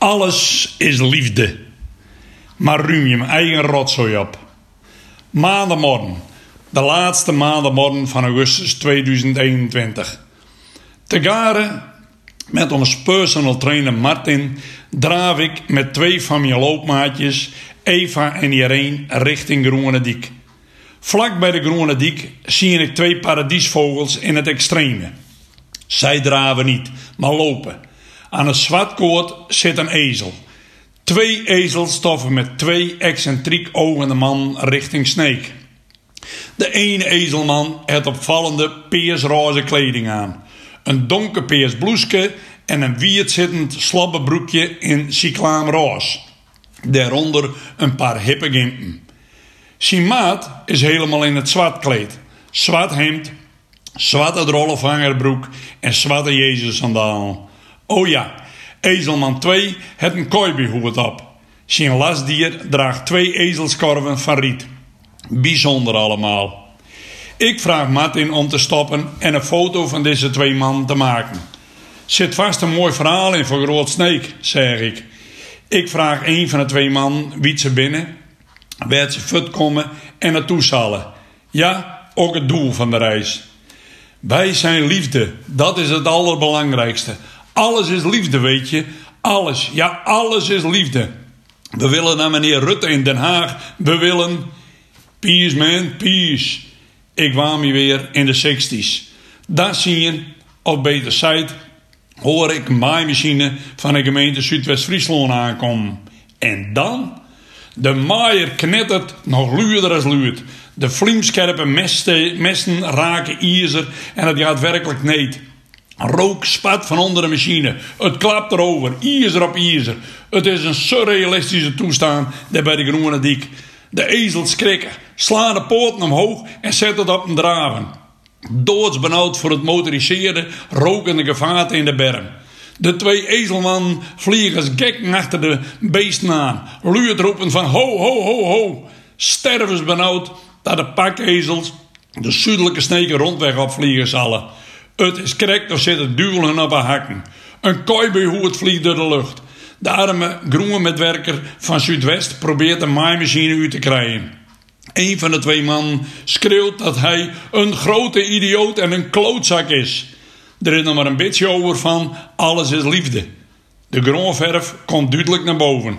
Alles is liefde. Maar ruim je eigen rotzooi op. Maandagmorgen. De laatste maandagmorgen van augustus 2021. Te garen met ons personal trainer Martin draaf ik met twee van mijn loopmaatjes, Eva en Irene, richting Groene Diek. Vlak bij de Groene Diek zie ik twee paradiesvogels in het extreme. Zij draven niet, maar lopen. Aan een zwartkoord zit een ezel. Twee ezels stoffen met twee excentriek ogende man richting Sneek. De ene ezelman heeft opvallende peersroze kleding aan. Een donker peers bloeske en een wierd zittend slabbebroekje in cyclaamroos. Daaronder een paar hippe gimpen. Zijn is helemaal in het zwart kleed. Zwart hemd, zwarte drollevangerbroek en zwarte Jezus sandalen. Oh ja, ezelman 2 heeft een kooibehoed op. Zijn lastdier draagt twee ezelskorven van riet. Bijzonder allemaal. Ik vraag Martin om te stoppen en een foto van deze twee mannen te maken. Zit vast een mooi verhaal in voor Groot Sneek, zeg ik. Ik vraag een van de twee mannen wie ze binnen, waar ze fut komen en naartoe zullen. Ja, ook het doel van de reis. Wij zijn liefde, dat is het allerbelangrijkste. Alles is liefde, weet je. Alles, ja, alles is liefde. We willen naar meneer Rutte in Den Haag. We willen. Peace, man, peace. Ik kwam hier weer in de 60s. Daar zie je, of beter zijt, hoor ik een maaimachine van de gemeente Zuidwest-Friesland aankomen. En dan? De maaier knettert nog luider als luid. De vliemscherpe mesten raken ijzer en het gaat werkelijk niet. Rook spat van onder de machine. Het klapt erover, ijzer op ijzer. Het is een surrealistische toestand daar bij de Groene Diek. De ezels schrikken, slaan de poorten omhoog en zetten op een draven. Doodsbenauwd voor het motoriseerde, rokende gevaarte in de berm. De twee ezelmannen vliegen als gek achter de beesten aan. Luid van ho, ho, ho, ho. Stervensbenauwd dat de pakezels de zuidelijke sneken rondweg opvliegen zullen. Het is krek, er zitten duwelen op haar hakken. Een kooibehoed vliegt door de lucht. De arme groene metwerker van Zuidwest probeert de maaimachine uit te krijgen. Een van de twee mannen schreeuwt dat hij een grote idioot en een klootzak is. Er is nog maar een beetje over van alles is liefde. De groenverf komt duidelijk naar boven.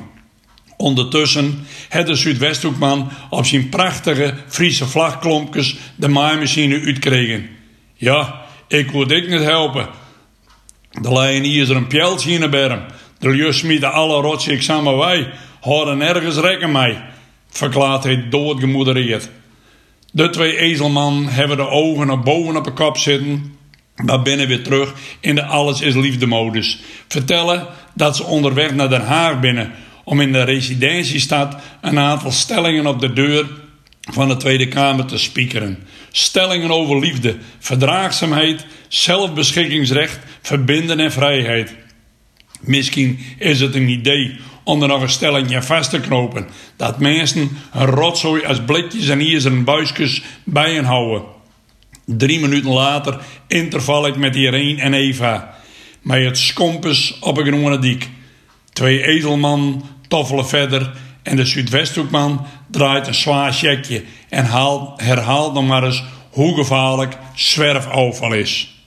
Ondertussen heeft de Zuidwesthoekman op zijn prachtige Friese vlagklompjes de maaimachine uitgekregen. Ja, ik wil ik niet helpen. De lijn hier is er een pjeltje in de berm. De alle rotjes samen wij. Houden ergens rekken mij. Verklaart hij doodgemoedereerd. De twee ezelman hebben de ogen naar boven op de kop zitten. Maar binnen weer terug in de alles is liefde modus. Vertellen dat ze onderweg naar Den Haag binnen. Om in de residentiestad een aantal stellingen op de deur van de Tweede Kamer te spiekeren. Stellingen over liefde, verdraagzaamheid, zelfbeschikkingsrecht, verbinden en vrijheid. Misschien is het een idee om er nog een stellingje vast te knopen. Dat mensen een rotzooi als blikjes en ijzeren buisjes bij hen houden. Drie minuten later interval ik met Irene en Eva. Met het skompes op een groene diek. Twee ezelman toffelen verder en de Zuidwesthoekman draait een zwaar checkje en haalt, herhaalt nog maar eens hoe gevaarlijk zwerfoverval is.